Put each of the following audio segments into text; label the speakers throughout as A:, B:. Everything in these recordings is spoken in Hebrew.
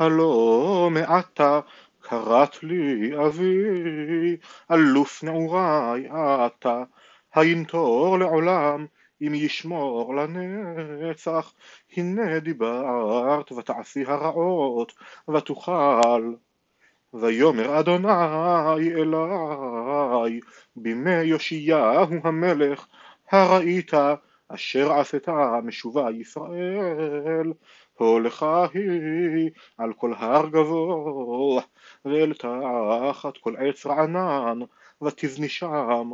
A: הלא מעתה קראת לי אבי, אלוף נעוריי אתה, הינטור לעולם אם ישמור לנצח, הנה דיברת ותעשי הרעות ותוכל. ויאמר אדוני אלי בימי יאשיהו המלך הראית אשר עשתה משובה ישראל הולך היא על כל הר גבוה ואל תחת כל עץ רענן ותבני שם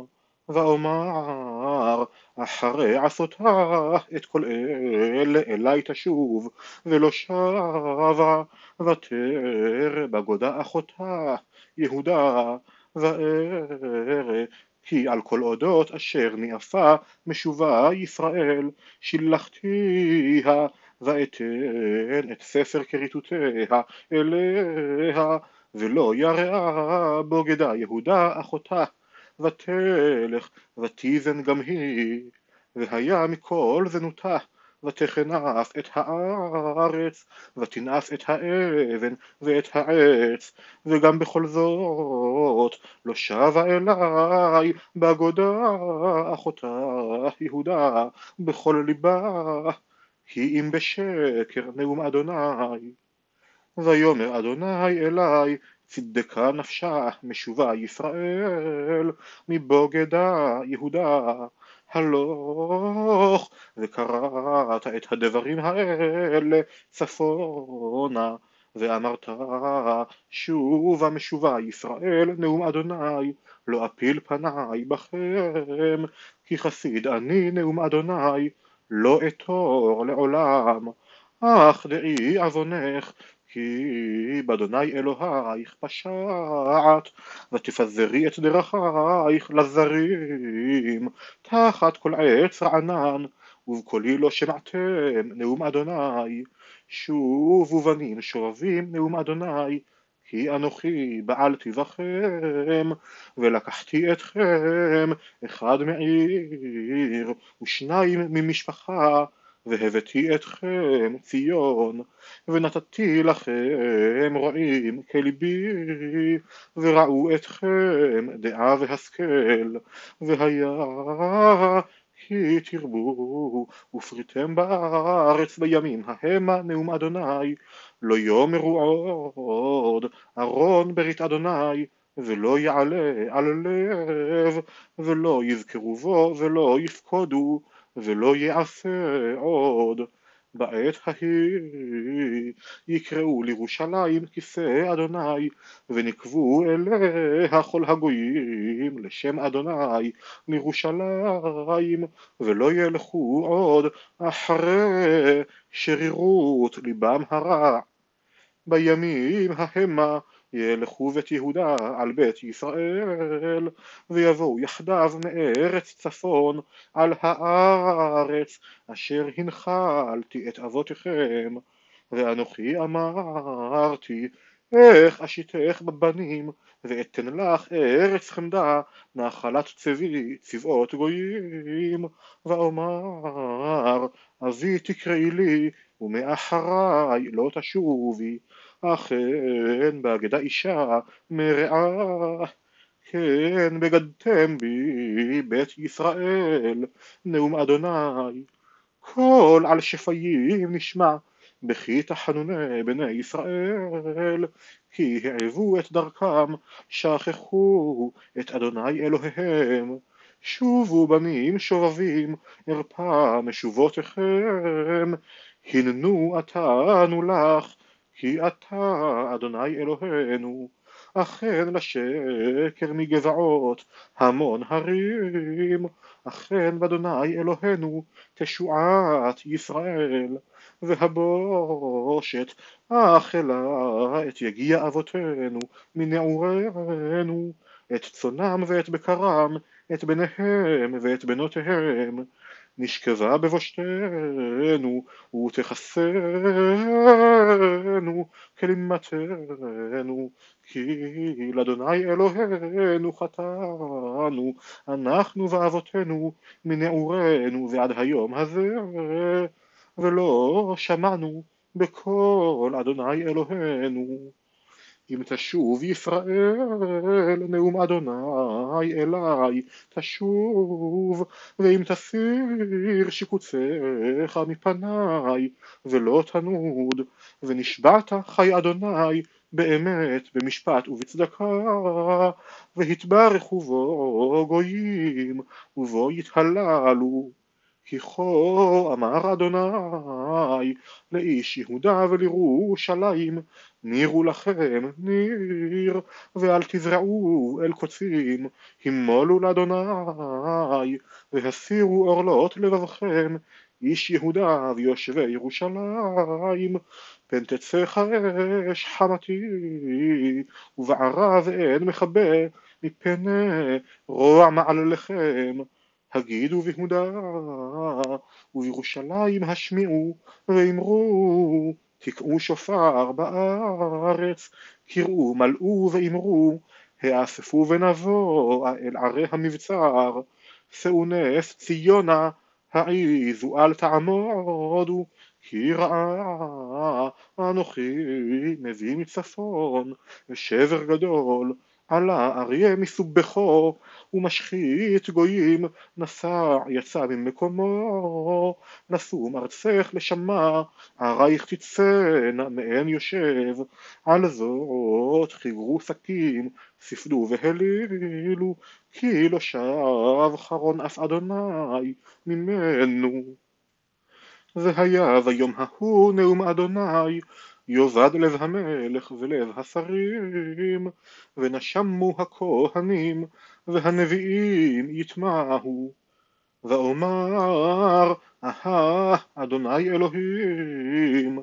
A: ואומר אחרי עשותה את כל אלה אלי תשוב ולא שבה ותרא בגודה אחותה יהודה וארא כי על כל אודות אשר ניאפה משובה ישראל שילחתיה ואתן את ספר כריתותיה אליה ולא יראה בוגדה יהודה אחותה. ותלך ותיזן גם היא והיה מכל זנותה. ותכנף את הארץ ותנאף את האבן ואת העץ וגם בכל זאת לא שבה אליי בגודה אחותה יהודה. בכל ליבה כי אם בשקר נאום אדוני ויאמר אדוני אלי צדקה נפשה משובה ישראל מבוגדה יהודה הלוך וקראת את הדברים האלה צפונה ואמרת שובה משובה ישראל נאום אדוני לא אפיל פניי בכם כי חסיד אני נאום אדוני לא אתור לעולם. אך דעי עוונך כי באדוני אלוהיך פשעת ותפזרי את דרכייך לזרים תחת כל עץ רענן ובקולי לא שמעתם נאום אדוני. שובו בנים שובבים נאום אדוני כי אנוכי בעלתי בכם ולקחתי אתכם אחד מעיר ושניים ממשפחה והבאתי אתכם ציון ונתתי לכם רועים כליבי וראו אתכם דעה והשכל והיה כי תרבו ופריתם בארץ בימים המה נאום אדוני לא יאמרו עוד ארון ברית אדוני ולא יעלה על לב ולא יזכרו בו ולא יפקודו ולא יעשה עוד. בעת ההיא יקראו לירושלים כיסא אדוני ונקבו אליה כל הגויים לשם אדוני לירושלים ולא ילכו עוד אחרי שרירות ליבם הרע בימים ההמה ילכו בית יהודה על בית ישראל ויבואו יחדיו מארץ צפון על הארץ אשר הנחלתי את אבותיכם. ואנוכי אמרתי איך אשיתך בבנים ואתן לך ארץ חמדה נחלת צבי צבאות גויים. ואומר אבי תקראי לי ומאחריי לא תשובי אכן בהגדה אישה מרעה. כן בגדתם בי בית ישראל נאום אדוני. קול על שפיים נשמע בכי תחנוני בני ישראל. כי העבו את דרכם שכחו את אדוני אלוהיהם. שובו בנים שובבים ארפה משובותיכם הננו עתנו לך כי אתה אדוני אלוהינו אכן לשקר מגבעות המון הרים אכן באדוני אלוהינו תשועת ישראל והבושת אכלה את יגיע אבותינו מנעורינו את צונם ואת בקרם את בניהם ואת בנותיהם נשכבה בבושתנו ותכסנו כלימתנו כי לאדוני אלוהינו חטאנו אנחנו ואבותינו מנעורינו ועד היום הזה ולא שמענו בקול אדוני אלוהינו. אם תשוב ישראל נאום אדוני אליי. תשוב ואם תסיר שיקוציך מפניי ולא תנוד ונשבעת חי אדוני באמת במשפט ובצדקה והתברכו בו גויים ובו יתהללו כי כה אמר אדוני לאיש יהודה ולירושלים נירו לכם ניר ואל תזרעו אל קוצים המולו לאדוני והסירו עורלות לבבכם איש יהודה ויושבי ירושלים פן תצא אש חמתי ובערה ואין מכבה מפני רוע מעלליכם הגידו ביהודה ובירושלים השמיעו ואמרו תקעו שופר בארץ קראו מלאו ואמרו האספו ונבוא אל ערי המבצר שאו נס ציונה העיזו אל תעמודו כי רעה אנוכי מביא מצפון ושבר גדול עלה אריה מסובכו ומשחית גויים נסע יצא ממקומו. נסום ארצך לשמה ערייך תצאנה מעין יושב. על זאת חיגרו שקים ספדו והלילו כי לא שב חרון אף אדוני ממנו. והיה ביום ההוא נאום אדוני יאבד לב המלך ולב השרים ונשמו הכהנים והנביאים יטמעו ואומר אהה אדוני אלוהים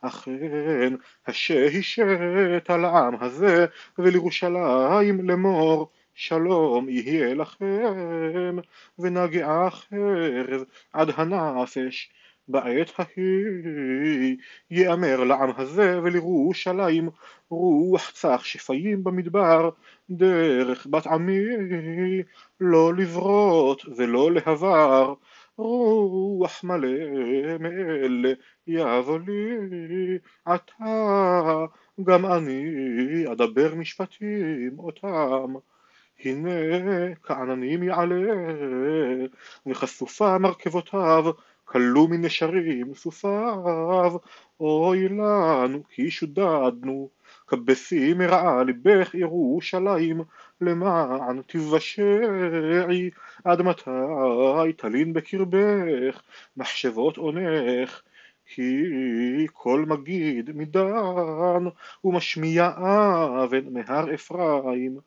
A: אכן השהישת על העם הזה ולירושלים לאמור שלום יהיה לכם ונגעה חרב עד הנפש בעת ההיא יאמר לעם הזה ולירושלים רוח צח שפיים במדבר דרך בת עמי לא לברות ולא להבר רוח מלא מאלה יבוא לי עתה גם אני אדבר משפטים אותם. הנה כעננים יעלה וחשופה מרכבותיו כלו מנשרים סוסיו, אוי לנו כי שודדנו, כבשי מרעה לבך ירושלים, למען תבשעי, עד מתי תלין בקרבך, מחשבות עונך, כי כל מגיד מדן, ומשמיע אבן מהר אפרים,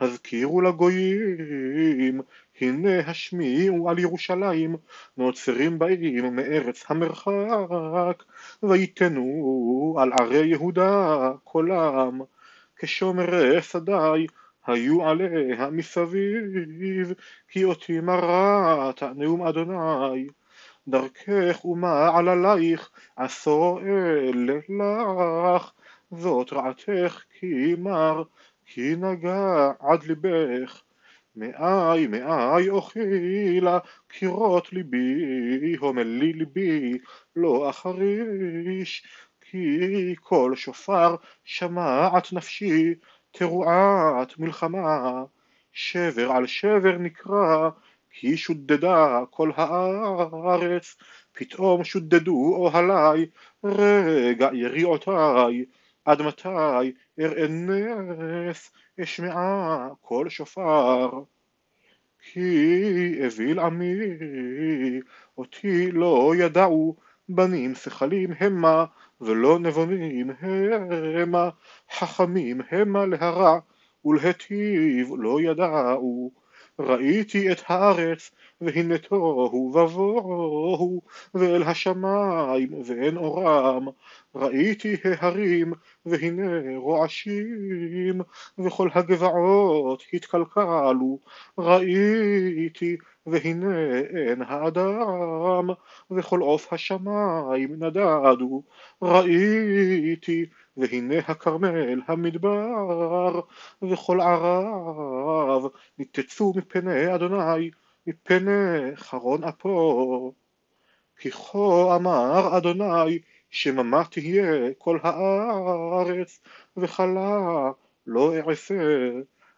A: הזכירו לגויים, הנה השמיעו על ירושלים, נוצרים באים מארץ המרחק, ויתנו על ערי יהודה קולם, כשומרי שדי היו עליה מסביב, כי אותי מרת נאום אדוני. דרכך ומעללייך עשו אל לך, זאת רעתך כי מר כי נגע עד ליבך, מאי מאי אוכילה קירות ליבי, הומלי ליבי, לא אחריש, כי כל שופר שמעת נפשי, תרועת מלחמה, שבר על שבר נקרא, כי שודדה כל הארץ, פתאום שודדו אוהלי, רגע יריעותיי, עד מתי אראה אשמעה קול שופר? כי אביל עמי אותי לא ידעו בנים שכלים המה ולא נבונים המה חכמים המה להרע ולהטיב לא ידעו. ראיתי את הארץ והנה תוהו ובוהו ואל השמיים ואין אורם ראיתי ההרים והנה רועשים וכל הגבעות התקלקלו. ראיתי והנה אין האדם וכל עוף השמיים נדדו. ראיתי והנה הכרמל המדבר וכל ערב ניתצו מפני אדוני מפני חרון אפו. כי כה אמר אדוני שממה תהיה כל הארץ, וחלה לא אעשה.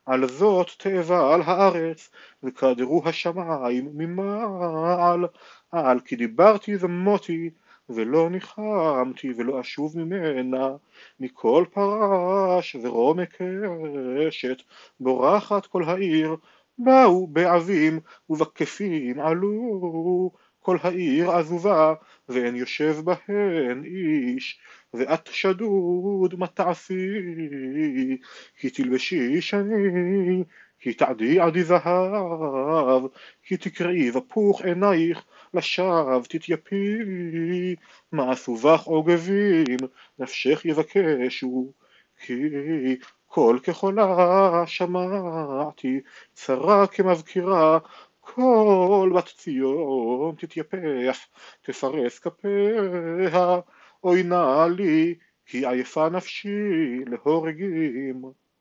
A: על זאת תאבה על הארץ, וקדרו השמיים ממעל, על כי דיברתי ומותי, ולא ניחמתי ולא אשוב ממנה, מכל פרש ורום קשת, בורחת כל העיר, באו בעבים ובכפים עלו, כל העיר עזובה, ואין יושב בהן איש, ואת שדוד מה תעשי, כי תלבשי שני, כי תעדי עדי זהב, כי תקראי ופוך עינייך, לשווא תתייפי, מה עשו בך עוגבים, נפשך יבקשו, כי קול כחולה שמעתי, צרה כמבקירה, כל בת ציון תתייפח, תפרס כפיה, אוי נא לי, כי עייפה נפשי להורגים.